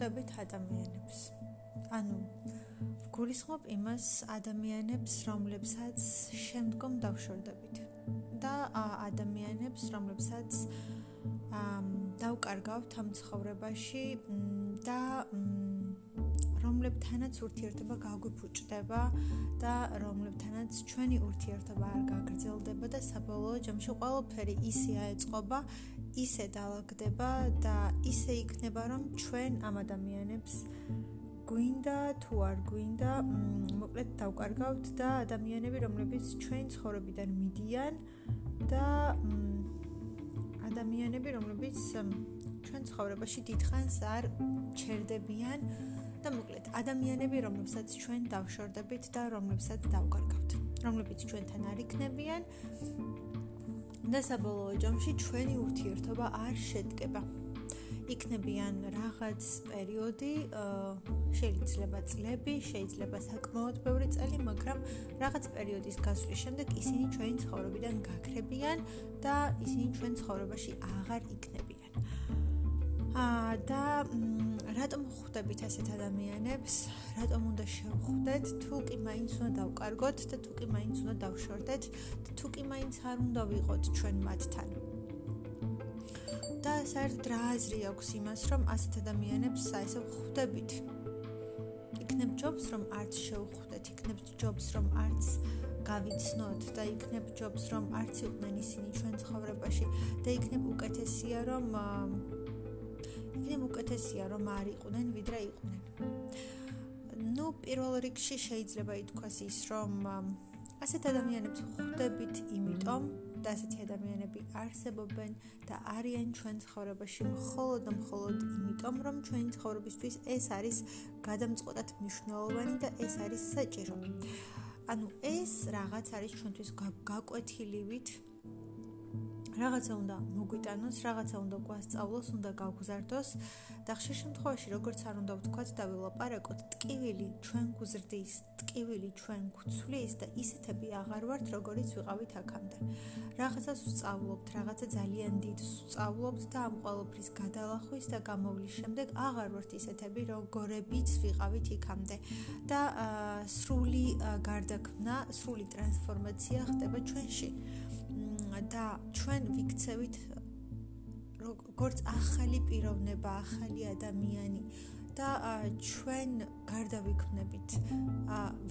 ხვდებით ადამიანებს. ანუ გულისხმობ იმას ადამიანებს, რომლებსაც შემდგომ დავშორდებით. და ადამიანებს, რომლებსაც დავკარგავთ ამ ცხოვრებაში და რომლებთანაც ურთიერთობა გაგვიფუჭდება და რომლებთანაც ჩვენი ურთიერთობა არ გაგრძელდება და საბოლოო ჯამში ყველაფერი ისე აეწყობა, ისე დაალაგდება და ისე იქნება, რომ ჩვენ ამ ადამიანებს გვინდა თუ არ გვინდა, მოკლედ დავკარგავთ და ადამიანები, რომლებიც ჩვენ ცხოვრებიდან მიდიან და ადამიანები, რომლებიც ჩვენ ცხოვრებაში დიდხანს არ ჩერდებიან და მოკლედ ადამიანები, რომლებსაც ჩვენ დავშორდებით და რომლებსაც დავკარგავთ, რომლებიც ჩვენთან არ იქნებიან და საბოლოო ჯამში ჩვენი ურთიერთობა არ შედგება. იქნებიან რაღაც პერიოდი, შეიძლება წლები, შეიძლება საკმაოდ ბევრი წელი, მაგრამ რაღაც პერიოდის გასვლის შემდეგ ისინი ჩვენი ცხოვრებიდან გაქრებიან და ისინი ჩვენ ცხოვრებაში აღარ იქნებიან. აა და რატომ ხვდებით ასეთ ადამიანებს? რატომ უნდა შევხვდეთ? თუ კი მაინც უნდა დავკარგოთ და თუ კი მაინც უნდა დავშორდეთ და თუ კი მაინც არ უნდა ვიყოთ ჩვენ მათთან. და საერთოდ რა აზრი აქვს იმას, რომ ასეთ ადამიანებს საერთოდ ხვდებით? იქნებ ჯობს, რომ არც შევხვდეთ, იქნებ ჯობს, რომ არც გავიცნოთ და იქნებ ჯობს, რომ არც იყვნენ ისინი ჩვენ ცხოვრებაში და იქნებ უკეთესია, რომ იქნებ უკეთესია, რომ არ იყვნენ, ვიდრე იყვნენ. ну, პირველ რიგში შეიძლება ითქვას ის, რომ ასეთ ადამიანებს ხვდებით, იმიტომ და ასეთი ადამიანები არსებობენ და არიან ჩვენ ცხოვრებაში მხოლოდ და მხოლოდ იმიტომ, რომ ჩვენი ცხოვრებისთვის ეს არის გადამწყვეტად მნიშვნელოვანი და ეს არის საჭირო. ანუ ეს რაღაც არის ჩვენთვის გაკვეთილივით რაღაცა უნდა მოგვიტანოს, რაღაცა უნდა გვასწავლოს, უნდა გავგზარდოს და ხშირ შემთხვევაში როგორც არ უნდა ვთქვათ და ვილაპარაკოთ, ტკივილი ჩვენ გუზრდის, ტკივილი ჩვენ გვცვლის და ისეთები აღარ ვართ, როგორიც ვიყავით აქამდე. რაღაცას ვსწავლობთ, რაღაცა ძალიან დიდ ვსწავლობთ და ამ ყოველფრის გადალახვის და გამოვლის შემდეგ აღარ ვართ ისეთები, როგორებიც ვიყავით იქამდე. და სრული გარდაქმნა, სრული ტრანსფორმაცია ხდება ჩვენში. და ჩვენ ვიქცევით როგორც ახალი პიროვნება, ახალი ადამიანი და ჩვენ გარდავიქმნებით,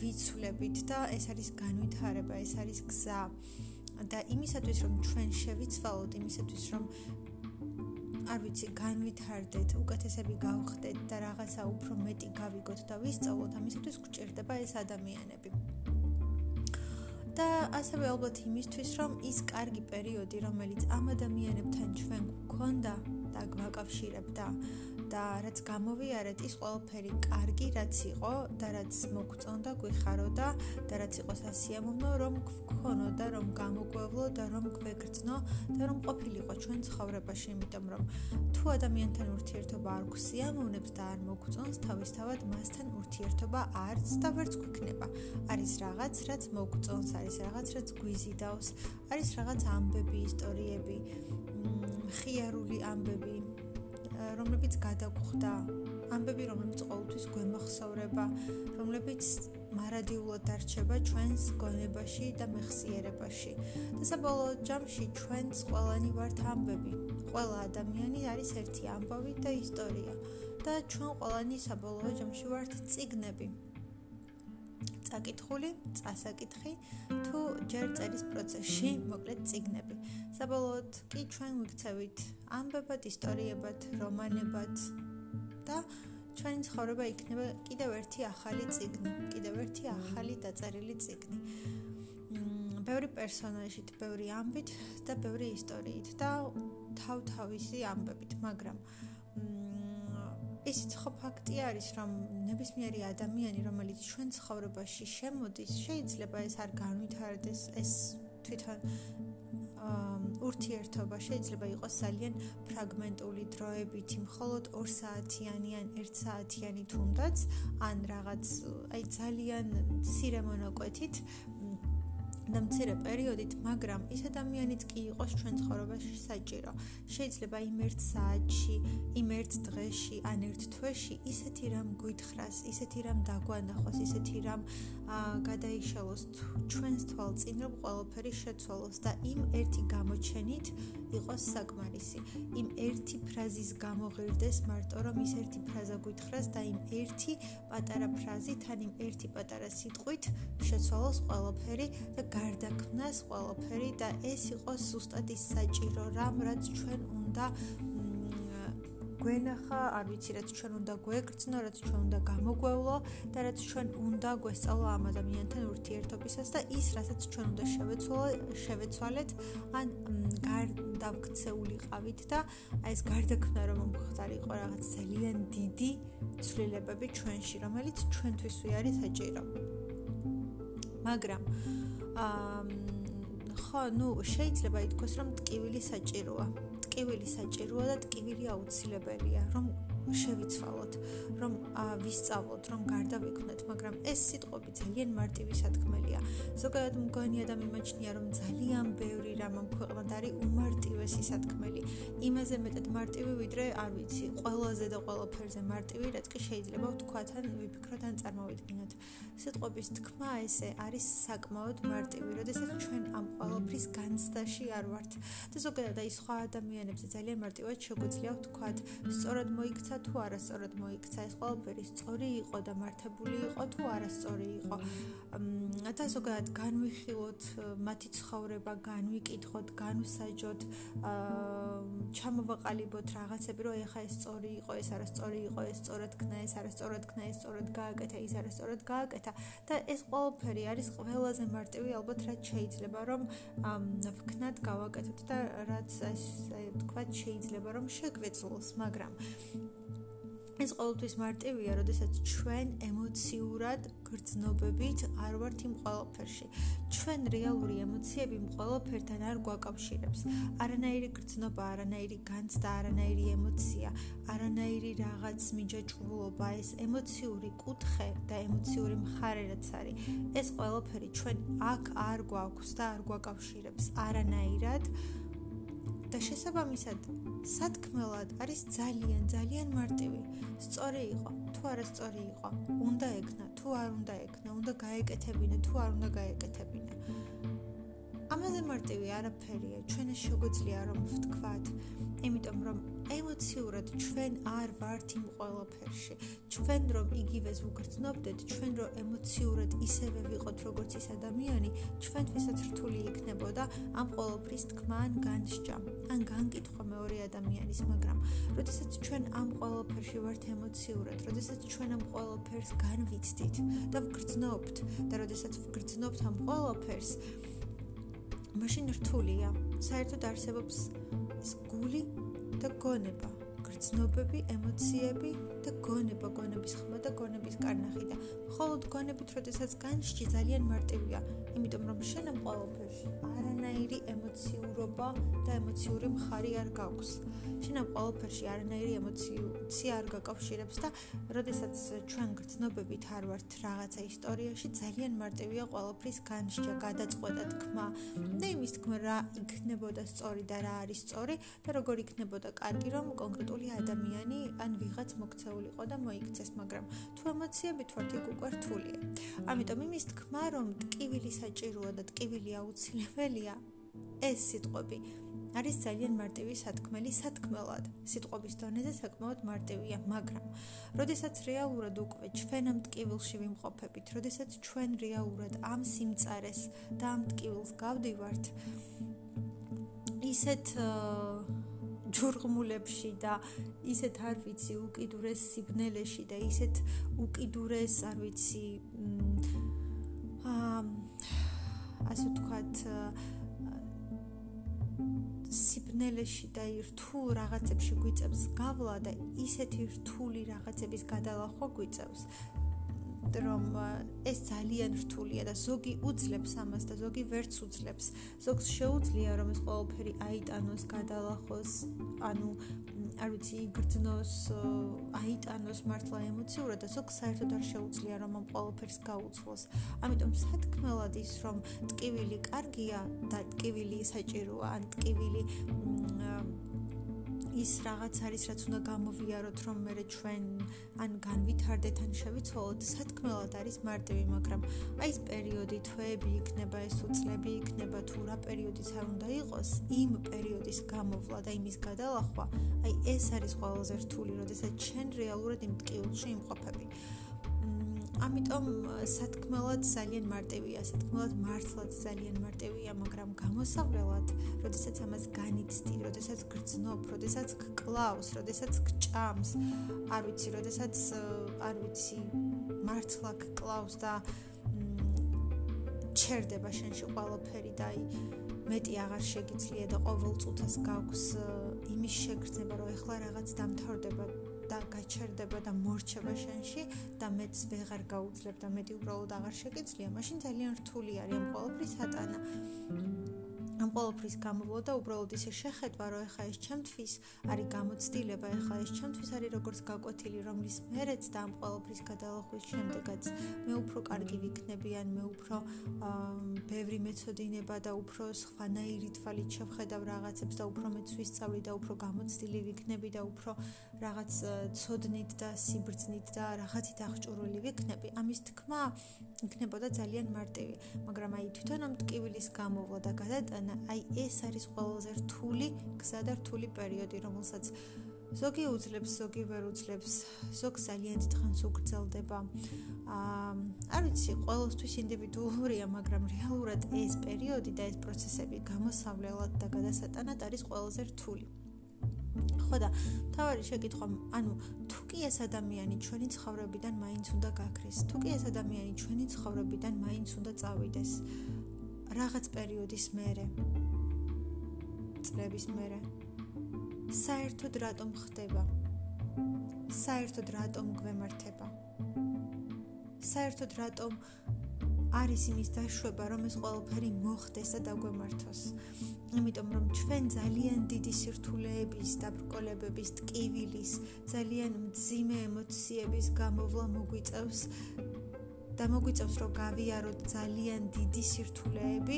ვიცვლებით და ეს არის განვითარება, ეს არის გზა. და იმისათვის რომ ჩვენ შევიცვალოთ, იმისათვის რომ არ ვიცი, განვითარდეთ, უკეთესები გავხდეთ და რაღაცა უფრო მეტი გავიგოთ და ვისწავლოთ, ამისათვის გვჭირდება ეს ადამიანები. და ასევე ალბათ იმისთვის, რომ ის კარგი პერიოდი, რომელიც ამ ადამიანებთან ჩვენ გვქონდა და გვაკავშირებდა და რაც გამოვიარეთ, ის ყველაფერი კარგი, რაც იყო და რაც მოგწონდა, გვიხაროდა და რაც იყო სასიამოვნო, რომ გქონოდა, რომ გამოგვევლო და რომ გვეგრძნო და რომ ყოფილიყო ჩვენ ცხოვრებაში, იმიტომ რომ თუ ადამიანთან ურთიერთობა არ გვსიამოვნებს და არ მოგწონს, თავისთავად მასთან ურთიერთობა არც და ვერც გვიქნება. არის რაღაც, რაც მოგწონს, არის რაღაც, რაც გვიზიდავს, არის რაღაც ამბები, ისტორიები, ხიარული ამბები, რომლებიც გადაგხვდა, ამბები, რომლებიც ყოველთვის გვემახსოვრება, რომლებიც მარადიულად დარჩება ჩვენს გონებაში და მეხსიერებაში. და საბოლოო ჯამში ჩვენს ყველანი ვართ ამბები. ყველა ადამიანი არის ერთი ამბავი და ისტორია. და ჩვენ ყველანი საბოლოო ჯამში ვართ ციგნები. წაკითხული, წასაკითხი თუ ჯერ წერის პროცესში მოკლედ ციგნები. საბოლოოდ კი ჩვენ ვიქცევით ამბებად, ისტორიებად, რომანებად და ჩვენი ცხოვრება იქნება კიდევ ერთი ახალი ციგნი, კიდევ ერთი ახალი დაწერილი ციგნი. მ ბევრი პერსონაჟით, ბევრი ამბით და ბევრი ისტორიით და თავ-თავისი ამბებით, მაგრამ ისიც ხო ფაქტი არის, რომ ნებისმიერი ადამიანი, რომელიც ჩვენ ცხოვრებაში შემოდის, შეიძლება ეს არ განვითარდეს, ეს თვითონ ურთიერთობა შეიძლება იყოს ძალიან ფრაგმენტული დროებითი, მხოლოდ 2 საათიანი ან 1 საათიანი თუნდაც, ან რაღაც აი ძალიან ცირე მონაკვეთით და მცირე პერიოდით, მაგრამ ის ადამიანიც კი იყოს ჩვენ ცხოვრებაში საჭირო. შეიძლება იმ ერთ საათში, იმ ერთ დღეში, ან ერთ თვეში ისეთი რამ გვითხრას, ისეთი რამ დაგვანახოს, ისეთი რამ გადაიშალოს ჩვენს თვალწინ, რომ ყველაფერი შეცვალოს და იმ ერთი გამოჩენით იყოს საკმარისი. იმ ერთი ფრაზის გამოღირდეს მარტო რომ ის ერთი ფრაზა გვითხრას და იმ ერთი პატარა ფრაზით, ან იმ ერთი პატარა სიტყვით შეცვალოს ყველაფერი და გარდაქმნას ყველაფერი და ეს იყოს ზუსტად ის საჭირო რამ, რაც ჩვენ უნდა გვენახა, არ ვიცი, რაც ჩვენ უნდა გვეკრძნო, რაც ჩვენ უნდა გამოგვევლო და რაც ჩვენ უნდა გვესწავლო ამ ადამიანთან ურთიერთობისას და ის, რასაც ჩვენ უნდა შევეცვალო, შევეცვალეთ, ან გარდავქცეულიყავით და აი ეს გარდაქმნა რომ მომხდარიყო რაღაც ძალიან დიდი ცვლილებები ჩვენში, რომელიც ჩვენთვის ვი არის საჭირო. მაგრამ ხო, ну, შეიძლება ითქვას, რომ ტკივილი საჭიროა. ტკივილი საჭიროა და ტკივილი აუცილებელია, რომ შევიცვალოთ, რომ ვისწავლოთ, რომ გარდავიქმნათ, მაგრამ ეს სიტყვები ძალიან მარტივი სათქმელია. ზოგადად მგონი ადამი მაჩნია, რომ ძალიან ბევრი რამ ამ ქვეყნად არის უმარტივესი სათქმელი. იმაზე მეტად მარტივი, ვიდრე, არ ვიცი, ყველაზე და ყველაფერზე მარტივი, რაც კი შეიძლება ვთქვათ ან ვიფიქროთ ან წარმოვიდგინოთ. სიტყვების თქმა ესე არის საკმაოდ მარტივი, როდესაც ჩვენ ამ ყველაფრის განცდაში არ ვართ. და ზოგადად აი სხვა ადამიანებზე ძალიან მარტივად შეგვიძლია ვთქვათ, სწორად მოიქცა თუ არასწორად მოიქცა, ეს ყველაფერი სწორი იყო და მართებული იყო თუ არასწორი იყო. და ზოგადად განვიხილოთ მათი ცხოვრება, განვიკითხოთ, განვსაჯოთ, ჩამოვაყალიბოთ რაღაცები, რომ ეხა ეს სწორი იყო, ეს არასწორი იყო, ეს სწორად ქნა, ეს არასწორად ქნა, ეს სწორად გააკეთა, ის არასწორად გააკეთა. და ეს ყველაფერი არის ყველაზე მარტივი ალბათ რაც შეიძლება რომ ვქნათ გავაკეთოთ და რაც ასე ვთქვათ შეიძლება რომ შეგვეძლოს მაგრამ ეს ყოველთვის მარტივია, როდესაც ჩვენ ემოციურად გრძნობებით არ ვართ იმ ყოველფერში. ჩვენ რეალური ემოციები იმ ყოველფერთან არ გვაკავშირებს. არანაირი გრძნობა, არანაირი განცდა, არანაირი ემოცია, არანაირი რაღაც მიჯაჭვულობა, ეს ემოციური კუთხე და ემოციური მხარე რაც არის, ეს ყოველფერი ჩვენ აქ არ გვაქვს და არ გვაკავშირებს არანაირად. და შესაბამისად სათქმელად არის ძალიან ძალიან მარტივი. სწორი იყო, თუ არა სწორი იყო, უნდა ეკნა, თუ არ უნდა ეკნა, უნდა გაეკეთებინა, თუ არ უნდა გაეკეთებინა. ამაზე მარტივი არაფერია, ჩვენ შეგვიძლია რომ ვთქვათ, იმიტომ რომ ემოციურად ჩვენ არ ვართ იმ ყველაფერში. ჩვენ რომ იგივეს უგრძნობდეთ, ჩვენ რომ ემოციურად ისევე ვიყოთ როგორც ის ადამიანი, ჩვენთვისაც რთული იქნებოდა ამ ყველაფრის თქმა ან განსჯა, ან განკითხვა მეორე ადამიანის, მაგრამ როდესაც ჩვენ ამ ყველაფერში ვართ ემოციურად, როდესაც ჩვენ ამ ყველაფერს განვიცდით და ვგრძნობთ და როდესაც ვგრძნობთ ამ ყველაფერს, მაშინ რთულია. საერთოდ არსებობს ეს გული და გონება, გრძნობები, ემოციები და გონება, გონების ხმა და გონების კარნახი და მხოლოდ გონებით, როდესაც განსჯი ძალიან მარტივია, იმიტომ რომ შენ ამ ყოველფერში არანაირი ემოციურობა და ემოციური მხარი არ გაქვს. შენ ამ ყოველფერში არანაირი ემოცია არ გაკავშირებს და როდესაც ჩვენ გრძნობებით არ ვართ რაღაცა ისტორიაში, ძალიან მარტივია ყოველფრის განსჯა, გადაწყვეტა თქმა და იმის თქმა რა იქნებოდა სწორი და რა არის სწორი და როგორ იქნებოდა კარგი რომ კონკრეტული ადამიანი ან ვიღაც მოქცეულიყო და მოიქცეს, მაგრამ თუ ემოციებით ვართ იქ უკვე რთულია. ამიტომ იმის თქმა რომ ტკივილი საჭიროა და ტკივილი აუცილებელია ეს სიტყვები არის ძალიან მარტივი სათქმელი სათქმელად. სიტყვების დონეზე საკმაოდ მარტივია, მაგრამ როდესაც რეალურად უკვე ჩვენ ამ ტკივილში ვიმყოფებით, როდესაც ჩვენ რეალურად ამ სიმწარეს და ამ ტკივილს გავდივართ, ისეთ ჯურღმულებში და ისეთ არ ვიცი უკიდურეს სიბნელეში და ისეთ უკიდურეს არ ვიცი აა ასე ვთქვათ სიბნელეში და რთულ რაღაცებში გვიწევს გავლა და ისეთი რთული რაღაცების გადალახვა გვიწევს რომ ეს ძალიან რთულია და ზოგი უძლებს ამას და ზოგი ვერც უძლებს. ზოგს შეუძლია რომ ეს ყველაფერი აიტანოს, გადალახოს, ანუ არ ვიცი, იგრძნოს, აიტანოს მართლა ემოციურად და ზოგს საერთოდ არ შეუძლია რომ ამ ყველაფერს გაუძლოს. ამიტომ სათქმელად ის რომ ტკივილი კარგია და ტკივილი საჭიროა, ან ტკივილი ის რაღაც არის რაც უნდა გამოვიაროთ რომ მე ჩვენ ან განვითარდეთ ან შევიცვალოთ. სათქმელად არის მარტივი მაგრამ აი ეს პერიოდი თვეები იქნება ეს უწლები იქნება თუ რა პერიოდიც არ უნდა იყოს იმ პერიოდის გამოვლა და იმის გადალახვა. აი ეს არის ყველაზე რთული როდესაც ჩვენ რეალურად იმ ტკივილში იმყოფები ამიტომ სათქმელად ძალიან მარტივია, სათქმელად მართლაც ძალიან მარტივია, მაგრამ გამოსავლელად, როდესაც ამას განიცდი, როდესაც გრძნობ, როდესაც გკლავს, როდესაც გჭამს, არ ვიცი, როდესაც არ ვიცი, მართლა გკლავს და ჩერდება შენში ყველაფერი და აი მეტი აღარ შეგიძლია და ყოველ წუთას გაქვს იმის შეგრძნება, რომ ეხლა რაღაც დამთავრდება და გაჩერდება და მორჩება შენში და მეც ვეღარ გაუძლებ და მეტი უბრალოდ აღარ შეგიძლია, მაშინ ძალიან რთული არის ამ ყოველფრის ატანა. ამ ყოველფრის გამოვლა და უბრალოდ ისე შეხედვა, რომ ეხა ეს ჩემთვის არის გამოცდილება, ეხა ეს ჩემთვის არის როგორც გაკვეთილი, რომლის მერეც და ამ ყოველფრის გადალახვის შემდეგაც მე უფრო კარგი ვიქნები, ან მე უფრო ბევრი მეწოდინება და უფრო სხვანაირი თვალით შევხედავ რაღაცებს და უფრო მეც ვისწავლი და უფრო გამოცდილი ვიქნები და უფრო რაღაც ცოდნით და სიბრძნით და რაღაცით აღჭურვილი ვიქნები. ამის თქმა იქნებოდა ძალიან მარტივი, მაგრამ აი თვითონ ამ ტკივილის გამოვლა და გადატანა, აი ეს არის ყველაზე რთული, გზა და რთული პერიოდი, რომელსაც ზოგი უძლებს, ზოგი ვერ უძლებს, ზოგ ძალიან დიდხანს უგრძელდება. აა, არ ვიცი, ყოველთვის ინდივიდუალურია, მაგრამ რეალურად ეს პერიოდი და ეს პროცესები გამოსავლელად და გადასატანად არის ყველაზე რთული. ხო და თავარი შეკითხვა, ანუ თუ კი ეს ადამიანი ჩვენი ცხოვრებიდან მაინც უნდა გაქრეს, თუ კი ეს ადამიანი ჩვენი ცხოვრებიდან მაინც უნდა წავიდეს რაღაც პერიოდის მერე, წლების მერე, საერთოდ რატომ ხდება? საერთოდ რატომ გვემართება? საერთოდ რატომ არის იმის დაშვება, რომ ეს ყველაფერი მოხდეს და დაგვემართოს? იმიტომ რომ ჩვენ ძალიან დიდი სირთულეების და ბრკოლებების ტკივილის, ძალიან მძიმე ემოციების გამოვლა მოგვიწევს და მოგვიწევს რომ გავიაროთ ძალიან დიდი სირთულეები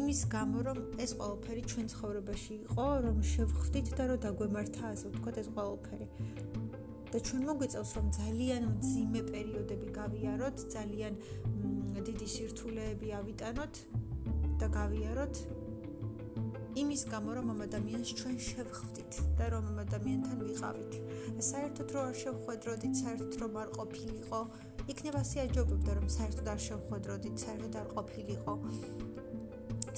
იმის გამო რომ ეს ყველაფერი ჩვენ ცხოვრებაში იყო, რომ შევხვდით და რომ დაგვემართა ასე ვთქვათ ეს ყველაფერი. და ჩვენ მოგვიწევს რომ ძალიან მძიმე პერიოდები გავიაროთ, ძალიან დიდი სირთულეები ავიტანოთ და გავიაროთ იმის გამო რომ ამ ადამიანს ჩვენ შევხვდით და რომ ამ ადამიანთან ვიყავით. საერთოდ რო არ შევხვედროდით, საერთოდ რომ არ ყოფილიყო, იქნება შეაჯობებდა რომ საერთოდ არ შევხვედროდით, საერთოდ არ ყოფილიყო.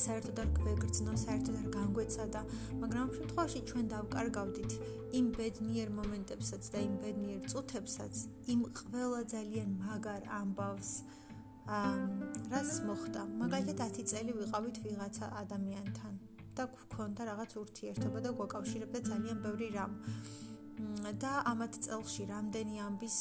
საერთოდ არ გვეგრძნო, საერთოდ არ განგვეცადა, მაგრამ ამ შემთხვევაში ჩვენ დავკარგავდით იმ ბედნიერ მომენტებსაც და იმ ბედნიერ წუთებსაც, იმ ყველა ძალიან მაგარ ამბავს, რას მოხდა? მაგალითად 10 წელი ვიყავით ვიღაცა ადამიანთან და გვქონდა რაღაც ურთიერთობა და გვაკავშირებდა ძალიან ბევრი რამ. და ამათ წელში რამდენი ამბის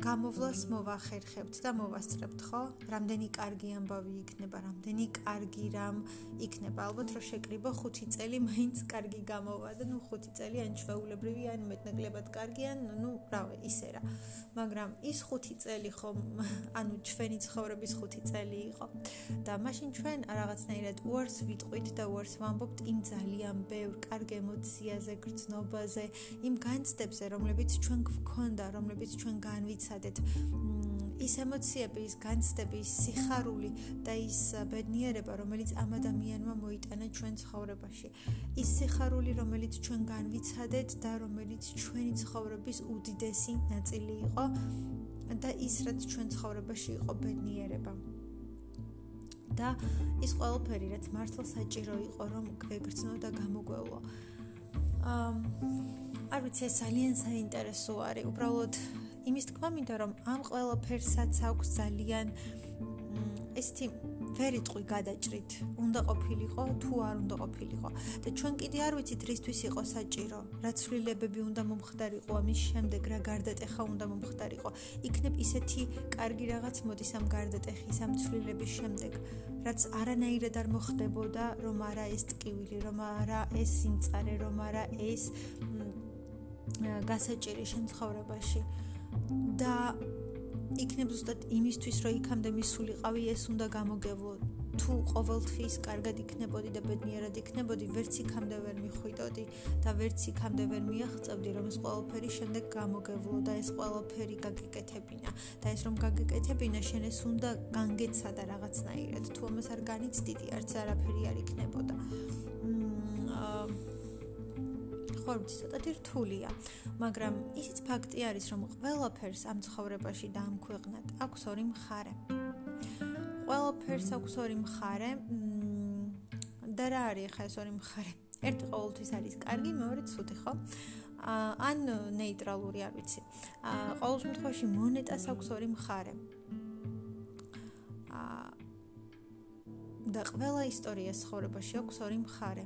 გამოვლას მოვახერხებთ და მოვასწრებთ, ხო? რამდენი კარგი ამბავი იქნება, რამდენი კარგი რამ იქნება. ალბათ რომ შეკრიბო 5 წელი მაინც კარგი გამოვა და ნუ 5 წელი ან ჩვეულებრივი ან მეტნაკლებად კარგი ან ნუ რავი, ისე რა. მაგრამ ის 5 წელი ხომ ანუ ჩვენი ცხოვრების 5 წელი იყო. და მაშინ ჩვენ რაღაცნაირად უარს ვიტყვით და უარს ვამბობთ იმ ძალიან ბევრ კარგ ემოციაზე, გრძნობაზე, იმ განცდებზე, რომლებიც ჩვენ გვქონდა, რომლებიც ჩვენ განვიცა ვეცადეთ ის ემოციები, ის განცდები, ის სიხარული და ის ბედნიერება, რომელიც ამ ადამიანმა მოიტანა ჩვენ ცხოვრებაში. ის სიხარული, რომელიც ჩვენ განვიცადეთ და რომელიც ჩვენი ცხოვრების უდიდესი ნაწილი იყო და ის რაც ჩვენ ცხოვრებაში იყო ბედნიერება. და ის ყველაფერი, რაც მართლა საჭირო იყო, რომ გვეგრძნო და გამოგვეულო. აა არ ვიცი, ძალიან საინტერესო არის. უბრალოდ იმის თქმა მინდა რომ ამ ყველაფერსაც აქვს ძალიან ესეთი ვერ იტყვი გადაჭრით, უნდა ყოფილიყო თუ არ უნდა ყოფილიყო. და ჩვენ კიდე არ ვიცით რისთვის იყო საჭირო, რა ცვლილებები უნდა მომხდარიყო ამის შემდეგ, რა გარდატეხა უნდა მომხდარიყო. იქნებ ისეთი კარგი რაღაც მოდის ამ გარდატეხის ამ ცვლილების შემდეგ, რაც არანაირად არ მოხდებოდა, რომ არა ეს ტკივილი, რომ არა ეს სიმწარე, რომ არა ეს გასაჭირი შენ ცხოვრებაში. და იქნებ ზუსტად იმისთვის, რომ იქამდე მისულიყავი, ეს უნდა გამოგევლო. თუ ყოველთვის კარგად იქნებოდი და ბედნიერად იქნებოდი, ვერც იქამდე ვერ მიხვიდოდი და ვერც იქამდე ვერ მიაღწევდი, რომ ეს ყველაფერი შემდეგ გამოგევლო და ეს ყველაფერი გაგიკეთებინა. და ეს რომ გაგიკეთებინა, შენ ეს უნდა განგეცადა რაღაცნაირად. თუ ამას არ განიცდიდი, არც არაფერი არ იქნებოდა. ხო, ცოტათი რთულია, მაგრამ ისიც ფაქტი არის, რომ ყველაფერს ამ ცხოვრებაში და ამ ქვეყნად აქვს ორი მხარე. ყველაფერს აქვს ორი მხარე. და რა არის ხა ეს ორი მხარე? ერთი ყოველთვის არის კარგი, მეორე ცუდი, ხო? ან ნეიტრალური, არ ვიცი. ყოველ შემთხვევაში მონეტას აქვს ორი მხარე. და ყველა ისტორია ცხოვრებაში აქვს ორი მხარე.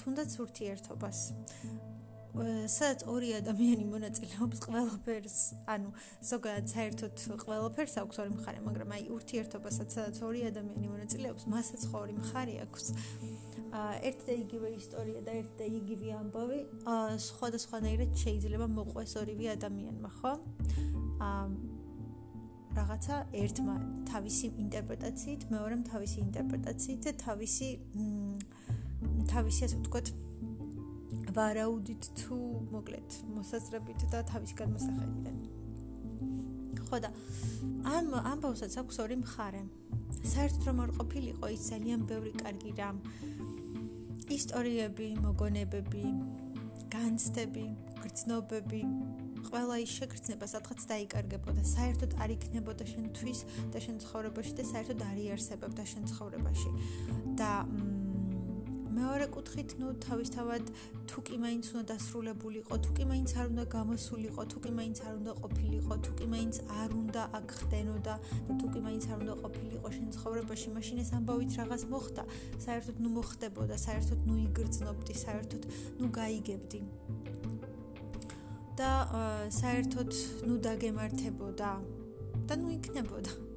თუნდაც ურთიერთობას. სადაც ორი ადამიანი მონაწილეობს ყველაფერს, ანუ ზოგადად საერთოდ ყველაფერს აქვს ორი მხარე, მაგრამ აი ურთიერთობასაც სადაც ორი ადამიანი მონაწილეობს, მასაც ორი მხარე აქვს. აა ერთ და იგივე ისტორია და ერთ და იგივე ამბავი, აა სხვადასხვანაირად შეიძლება მოყვეს ორივე ადამიანმა, ხო? აა რაღაცა ერთმა თავისი ინტერპრეტაციით, მეორემ თავისი ინტერპრეტაციით და თავისი თავისი ასე ვთქვათ ვარაუდით თუ მოკლედ მოსაზრებით და თავის განმოსახედიდან. ხო და ამ ამბავსაც აქვს ორი მხარე. საერთოდ რომ არ ყოფილიყო ის ძალიან ბევრი კარგი რამ. ისტორიები, მოგონებები, განცდები, გრძნობები, ყველა ის შეგრძნება სადღაც დაიკარგებოდა. საერთოდ არ იქნებოდა შენთვის და შენ ცხოვრებაში და საერთოდ არ იარსებებდა შენ ცხოვრებაში. და მეორე კუთხით, ნუ თავისთავად თუ კი მაინც უნდა დასრულებულიყო, თუ კი მაინც არ უნდა გამოსულიყო, თუ კი მაინც არ უნდა ყოფილიყო, თუ კი მაინც არ უნდა აქ ხდენოდა და თუ კი მაინც არ უნდა ყოფილიყო შენ ცხოვრებაში, მაშინ ეს ამბავით რაღაც მოხდა. საერთოდ ნუ მოხდებოდა, საერთოდ ნუ იგრძნობდი, საერთოდ ნუ გაიგებდი. და საერთოდ ნუ დაგემართებოდა და ნუ იქნებოდა.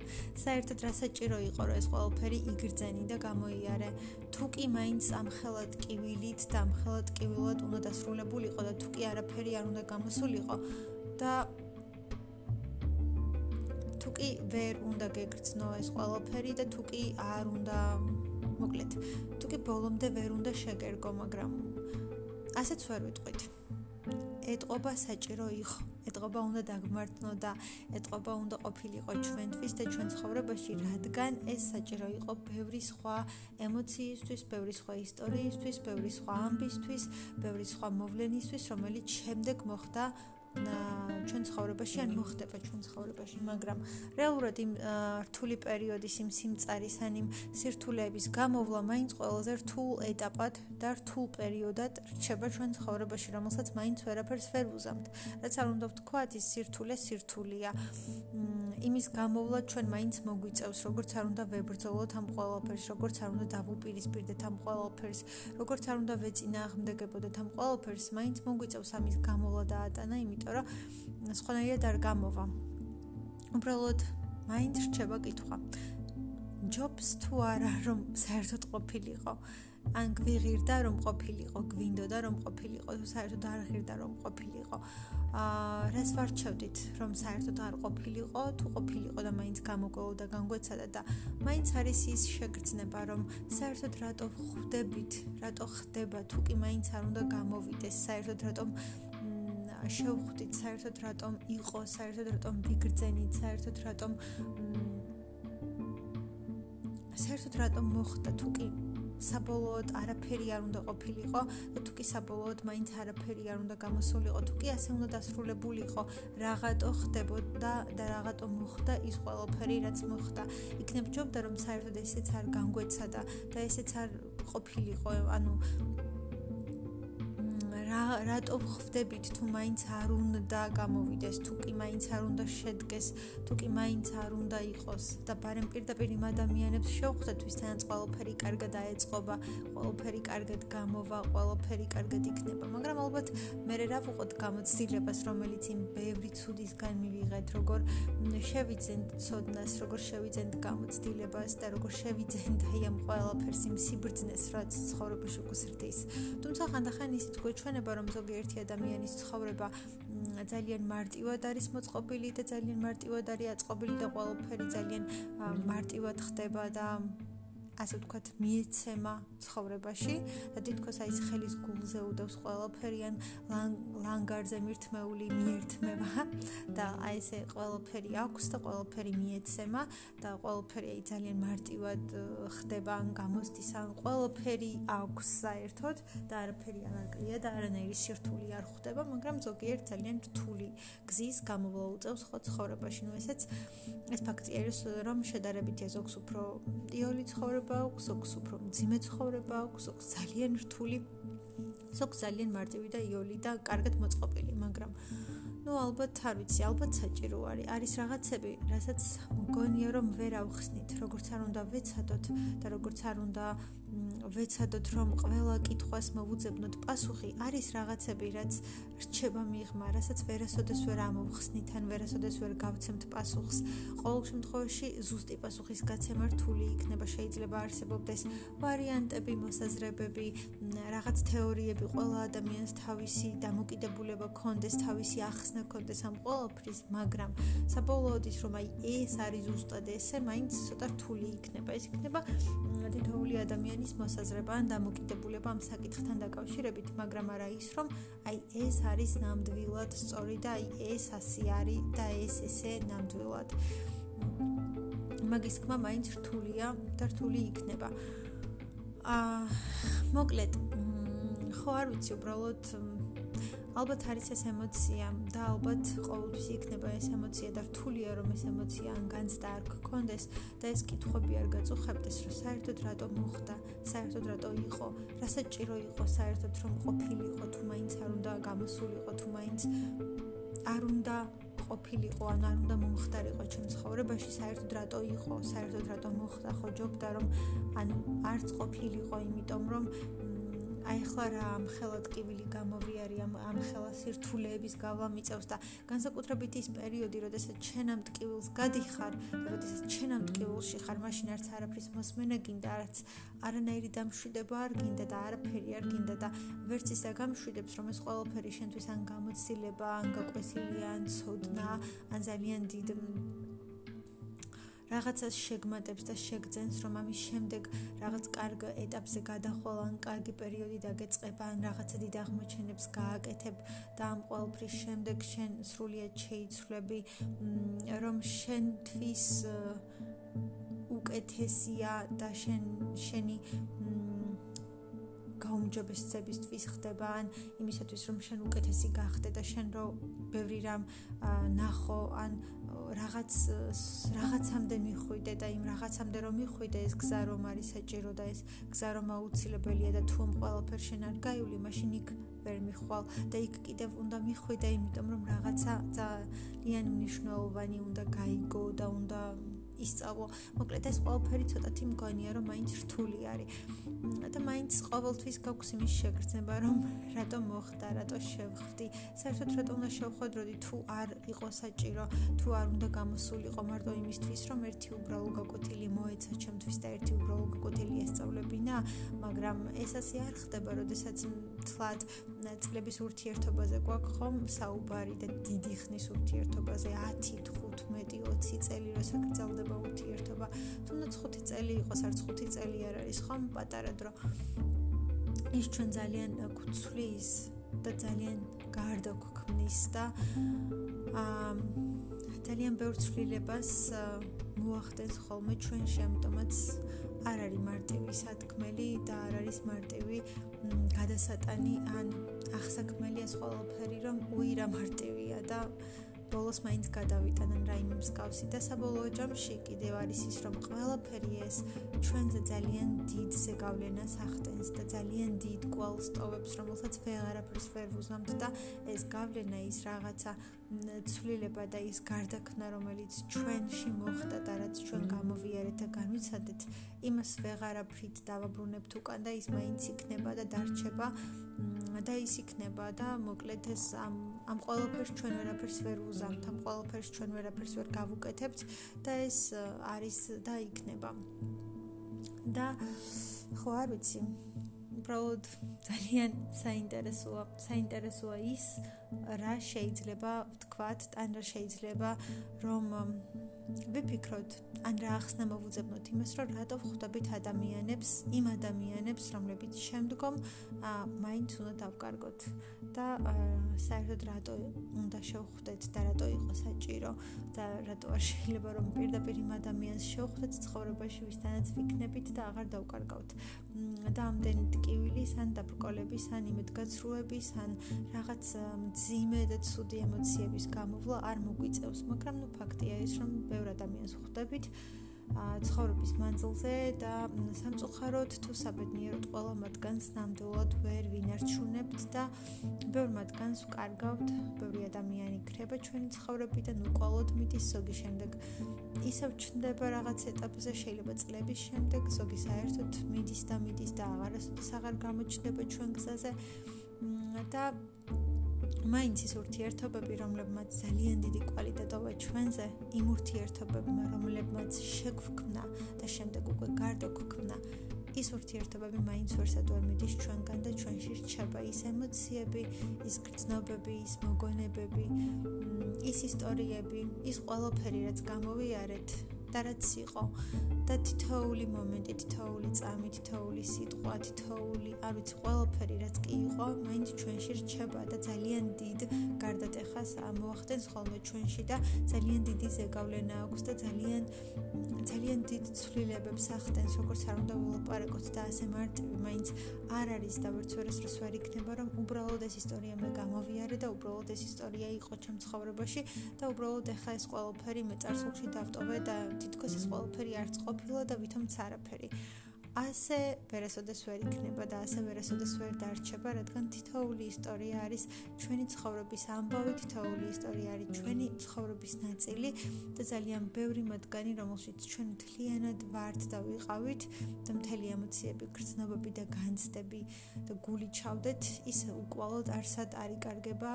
საერთოდ რა საჭირო იყო რომ ეს ყველაფერი იგრძენი და გამოიარე. თუ კი მაინც ამ ხელად კივილით და ამ ხელად კივილად უნდა დასრულებულიყო და თუ კი არაფერი არ უნდა გამოსულიყო და თუ კი ვერ უნდა გეგრძნო ეს ყველაფერი და თუ კი არ უნდა მოკლედ თუ კი ბოლომდე ვერ უნდა შეგერგო მაგრამ ასეც ვერ ვიტყვით. ეთყობა საჭირო იყო ეთყობა უნდა დაგმართნო და ეთყობა უნდა ყოფილიყო ჩვენთვის და ჩვენ ცხოვრებაში რადგან ეს საჭირო იყო ბევრი სხვა ემოციისთვის, ბევრი სხვა ისტორიისთვის, ბევრი სხვა ამბისთვის, ბევრი სხვა მოვლენისთვის, რომელიც შემდეგ მოხდა ჩვენ ცხოვრებაში ან მოხდება ჩვენ ცხოვრებაში, მაგრამ რეალურად იმ რთული პერიოდის იმ სიმწარის ან იმ სირთულეების გამოვლა მაინც ყველაზე რთულ ეტაპად და რთულ პერიოდად რჩება ჩვენ ცხოვრებაში, რომელსაც მაინც ვერაფერს ვერ უზამთ. რაც არ უნდა ვთქვათ, ის სირთულე სირთულია. იმის გამოვლა ჩვენ მაინც მოგვიწევს, როგორც არ უნდა ვებრძოლოთ ამ ყველაფერს, როგორც არ უნდა დავუპირისპირდეთ ამ ყველაფერს, როგორც არ უნდა ვეწინააღმდეგებოდეთ ამ ყველაფერს, მაინც მოგვიწევს ამის გამოვლა და ატანა, იმიტომ რომ სხვანაირად არ გამოვა. უბრალოდ მაინც რჩება კითხვა. ჯობს თუ არა რომ საერთოდ ყოფილიყო? ან გვიღირდა რომ ყოფილიყო, გვინდოდა რომ ყოფილიყო, თუ საერთოდ არ ღირდა რომ ყოფილიყო. აა რას ვარჩევდით რომ საერთოდ არ ყოფილიყო, თუ ყოფილიყო და მაინც გამოგოლო და განგვეცადა და მაინც არის ის შეგრძნება რომ საერთოდ რატო ხვდებით, რატო ხდება, თუ კი მაინც არ უნდა გამოვიდეს, საერთოდ რატომ შევხვდით საერთოდ რატომ იყო საერთოდ რატომ ვიგრძენით საერთოდ რატომ საერთოდ რატომ მოხდა თუ კი საბოლოოდ არაფერი არ უნდა ყოფილიყო და თუ კი საბოლოოდ მაინც არაფერი არ უნდა გამოსულიყო თუ კი ასე უნდა დასრულებულიყო რაღაცო ხდებოდა და რაღაცო მოხდა ის ყველაფერი რაც მოხდა. იქნებ ჯობდა რომ საერთოდ ესეც არ განგვეცადა და ესეც არ ყოფილიყო ანუ რა რატო ხვდებით თუ მაინც არ უნდა გამოვიდეს თუ კი მაინც არ უნდა შედგეს თუ კი მაინც არ უნდა იყოს. და ბარემ პირდაპირ იმ ადამიანებს შევხვდეთ ვისთანაც ყველაფერი კარგად აეწყობა ყველაფერი კარგად გამოვა ყველაფერი კარგად იქნება. მაგრამ ალბათ მე რა ვუყოთ გამოცდილებას რომელიც იმ ბევრი ცუდისგან მივიღეთ როგორ შევიძენთ ცოდნას როგორ შევიძენთ გამოცდილებას და როგორ შევიძენთ აი ამ ყველაფერს იმ სიბრძნეს რაც ცხოვრებაში გუსრდის თუმცა ხანდახან ისიც გვეჩვენება რომ ზოგიერთი ადამიანის ცხოვრება ძალიან მარტივად არის მოწყობილი და ძალიან მარტივად არის აწყობილი და ყველაფერი ძალიან მარტივად ხდება და ასე ვთქვათ, მიეცემა ცხოვრებაში და თითქოს აი ხელის გულზე უდევს ყველაფერიან ლანგარზე მირთმეული მიერთმება და აი ესე ყველაფერი აქვს და ყველაფერი მიეცემა და ყველაფერი აი ძალიან მარტივად ხდება ან გამოსდის ან ყველაფერი აქვს საერთოდ და არაფერი არ აკლია და არანაირი სირთული არ ხვდება, მაგრამ ზოგიერთ ძალიან რთული გზის გამოვლა უწევს ხო ცხოვრებაში. ნუ ესეც ეს ფაქტი არის რომ შედარებით ეზოქს უფრო ტიოლი ცხოვრება ცხოვრება აქვს, ოქს უფრო მძიმე ცხოვრება აქვს, ოქს ძალიან რთული, ოქს ძალიან მარტივი და იოლი და კარგად მოწყობილი, მაგრამ ну ალბათ არ ვიცი, ალბათ საჭირო არის. არის რაღაცები, რასაც მგონია რომ ვერ ავხსნით, როგორც არ უნდა ვეცადოთ და როგორც არ უნდა ვეცადოთ რომ ყველა კითხვას მოვუძებნოთ პასუხი არის რაღაცები რაც რჩება მიღმა რასაც ვერასოდეს ვერ ამოვხსნით ან ვერასოდეს ვერ გავცემთ პასუხს ყოველ შემთხვევაში ზუსტი პასუხის გაცემა რთული იქნება შეიძლება არსებობდეს ვარიანტები მოსაზრებები რაღაც თეორიები ყველა ადამიანს თავისი დამოკიდებულება ქონდეს თავისი ახსნა ქონდეს ამ ყოველფრის მაგრამ საბოლოოდ ის რომ აი ეს არის ზუსტად ესე მაინც ცოტა რთული იქნება ეს იქნება თითოეული ადამიანის მოსაზრება ან დამოკიდებულება ამ საკითხთან დაკავშირებით, მაგრამ არა ის, რომ აი ეს არის ნამდვილად სწორი და აი ეს ასე არის და ეს ესე ნამდვილად. მაგის თქმა მაინც რთულია და რთული იქნება. აა მოკლედ, ხო არ ვიცი უბრალოდ ალბათ არის ეს ემოცია და ალბათ ყოველთვის იქნება ეს ემოცია და რთულია რომ ეს ემოცია ან განცდა არ გქონდეს და ეს კითხვები არ გაწუხებდეს რომ საერთოდ რატო მოხდა, საერთოდ რატო იყო, რა საჭირო იყო საერთოდ რომ ყოფილიყო თუ მაინც არ უნდა გამოსულიყო თუ მაინც არ უნდა ყოფილიყო ან არ უნდა მომხდარიყო ჩემ ცხოვრებაში საერთოდ რატო იყო, საერთოდ რატო მოხდა ხო ჯობდა რომ ანუ არც ყოფილიყო იმიტომ რომ აი ახლა რა ამ ხელა ტკივილი გამოვიარი ამ ამ ხელა სირთულეების გავა მიწევს და განსაკუთრებით ის პერიოდი, როდესაც შენ ამ ტკივილს გადიხარ, როდესაც შენ ამ ტკივილში ხარ, მაშინ არც არაფრის მოსმენა გინდა, არც არანაირი დამშვიდება არ გინდა და არაფერი არ გინდა და ვერც ის დაგამშვიდებს, რომ ეს ყველაფერი შენთვის ან გამოცდილება, ან გაკვესილი, ან ცოდნა, ან ძალიან დიდ რაღაცას შეგმატებს და შეგძენს, რომ ამის შემდეგ რაღაც კარგ ეტაპზე გადახვალ ან კარგი პერიოდი დაგეწყება ან რაღაცა დიდ აღმოჩენებს გააკეთებ და ამ ყოველფრის შემდეგ შენ სრულიად შეიცვლები, რომ შენთვის უკეთესია და შენ შენი გაუმჯობესებისთვის ხდება ან იმისათვის რომ შენ უკეთესი გახდე და შენ რო ბევრი რამ ნახო ან რაღაც რაღაცამდე მიხვიდე და იმ რაღაცამდე რომ მიხვიდე ეს გზა რომ არის საჭირო და ეს გზა რომ აუცილებელია და თუ ამ ყველაფერ შენ არ გაივლი მაშინ იქ ვერ მიხვალ და იქ კიდევ უნდა მიხვიდე იმიტომ რომ რაღაცა ძალიან მნიშვნელოვანი უნდა გაიგო და უნდა ისწავლო. მოკლედ ეს ყველაფერი ცოტათი მგონია რომ მაინც რთული არის. და მაინც ყოველთვის გაქვს იმის შეგრძნება რომ რატო მოხდა, რატო შევხვდი. საერთოდ რატო უნდა შევხვდროდი თუ არ იყო საჭირო, თუ არ უნდა გამოსულიყო მარტო იმისთვის რომ ერთი უბრალო გაკვეთილი მოეცა ჩემთვის და ერთი უბრალო გაკვეთილი ესწავლებინა, მაგრამ ეს ასე არ ხდება, როდესაც თლად წლების ურთიერთობაზე გვაქვს ხომ საუბარი და დიდი ხნის ურთიერთობაზე 10, 15, 20 წელი როცა გრძელდება ურთიერთობა, თუნდაც 5 წელი იყოს, არც 5 წელი არ არის ხომ პატარა დრო. ის ჩვენ ძალიან გვცვლის და ძალიან გარდაგვქმნის და აა ძალიან ბევრ ცვლილებას მოახდენს ხოლმე ჩვენში, ამიტომაც არ არის მარტივი სათქმელი და არ არის მარტივი გადასატანი ან ახსაქმელი ეს ყველაფერი რომ უირა მარტივია და ბოლოს მაინც გადავიტანენ რაიმე მსგავსი და საბოლოო ჯამში კიდევ არის ის რომ ყველაფერი ეს ჩვენზე ძალიან დიდ ზეგავლენას ახდენს და ძალიან დიდ კვალს ტოვებს რომელსაც ვეღარაფერს ვერ ვუზამთ და ეს გავლენა ის რაღაცა ცვლილება და ის გარდაქმნა რომელიც ჩვენში მოხდა და რაც ჩვენ გამოვიარეთ და განვიცადეთ იმას ვეღარაფრით დავაბრუნებთ უკან და ის მაინც იქნება და დარჩება და ის იქნება და მოკლედ ეს ამ ამ ყოველფერს ჩვენ ვერაფერს ვერ უზამთ, ამ ყოველფერს ჩვენ ვერაფერს ვერ გავუკეთებთ და ეს არის და იქნება. და ხო არ ვიცი. უბრალოდ ძალიან საინტერესოა, საინტერესოა ის, რა შეიძლება ვთქვათ, ან რა შეიძლება რომ ვიფიქროთ, ან რა ახსნა მოვუძებნოთ იმას, რომ რატო ხვდებით ადამიანებს, იმ ადამიანებს, რომლებიც შემდგომ მაინც უნდა დავკარგოთ და საერთოდ რატო უნდა შევხვდეთ და რატო იყო საჭირო და რატო არ შეიძლება რომ პირდაპირ იმ ადამიანს შევხვდეთ ცხოვრებაში, ვისთანაც ვიქნებით და აღარ დავკარგავთ. და ამდენი ტკივილის ან დაბრკოლების ან იმედგაცრუების ან რაღაც მძიმე და ცუდი ემოციების გამოვლა არ მოგვიწევს, მაგრამ ნუ ფაქტია ის, რომ ბევრ ადამიანს ხვდებით ცხოვრების მანძილზე და სამწუხაროდ თუ საბედნიეროდ ყველა მათგანს ნამდვილად ვერ ვინარჩუნებთ და ბევრ მათგანს ვკარგავთ, ბევრი ადამიანი ქრება ჩვენი ცხოვრებიდან უკვალოდ მიდის ზოგი შემდეგ. ისევ ჩნდება რაღაც ეტაპზე შეიძლება წლების შემდეგ ზოგი საერთოდ მიდის და მიდის და აღარასოდეს აღარ გამოჩნდება ჩვენ გზაზე. და მაინც ის ურთიერთობები, რომლებმაც ძალიან დიდი კვალიტეტობა ჩვენზე, იმ ურთიერთობებმა, რომლებმაც შეგვქმნა და შემდეგ უკვე გარდაგვქმნა, ის ურთიერთობები მაინც ვერსად ვერ მიდის ჩვენგან და ჩვენში რჩება. ის ემოციები, ის გრძნობები, ის მოგონებები, ის ისტორიები, ის ყველაფერი, რაც გამოვიარეთ და რაც იყო. და თითოეული მომენტი, თითოეული წამი, თითოეული სიტყვა, თითოეული, არ ვიცი, ყველაფერი რაც კი იყო, მაინც ჩვენში რჩება და ძალიან დიდ გარდატეხას მოახდენს ხოლმე ჩვენში და ძალიან დიდი ზეგავლენა აქვს და ძალიან ძალიან დიდ ცვლილებებს ახდენს, როგორც არ უნდა ვილაპარაკოთ და ასე მარტივი, მაინც არ არის და ვერც ვერას როს ვერ იქნება, რომ უბრალოდ ეს ისტორია მე გამოვიარე და უბრალოდ ეს ისტორია იყო ჩემ ცხოვრებაში და უბრალოდ ეხა ეს ყველაფერი მე წარსულში დავტოვე და თითქოს ეს ყველაფერი არც ყოფილა და ვითომც არაფერი. ასე ვერასოდეს ვერ იქნება და ასე ვერასოდეს ვერ დარჩება, რადგან თითოეული ისტორია არის ჩვენი ცხოვრების ამბავი, თითოეული ისტორია არის ჩვენი ცხოვრების ნაწილი და ძალიან ბევრი მათგანი, რომელშიც ჩვენ მთლიანად ვართ და ვიყავით და მთელი ემოციები, გრძნობები და განცდები და გული ჩავდეთ, ის უკვალოდ არსად არ იკარგება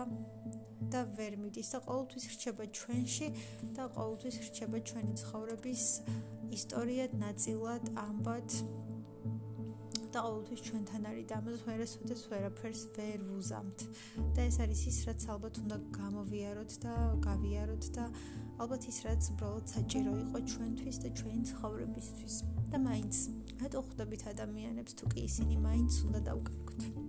და ვერ მიდის და ყოველთვის რჩება ჩვენში და ყოველთვის რჩება ჩვენი ცხოვრების ისტორიად, ნაწილად, ამბად და ყოველთვის ჩვენთან არის და ამას ვერასოდეს ვერაფერს ვერ ვუზამთ. და ეს არის ის, რაც ალბათ უნდა გამოვიაროთ და გავიაროთ და ალბათ ის, რაც უბრალოდ საჭირო იყო ჩვენთვის და ჩვენი ცხოვრებისთვის. და მაინც, რატო ხვდებით ადამიანებს თუ კი ისინი მაინც უნდა დავკარგოთ?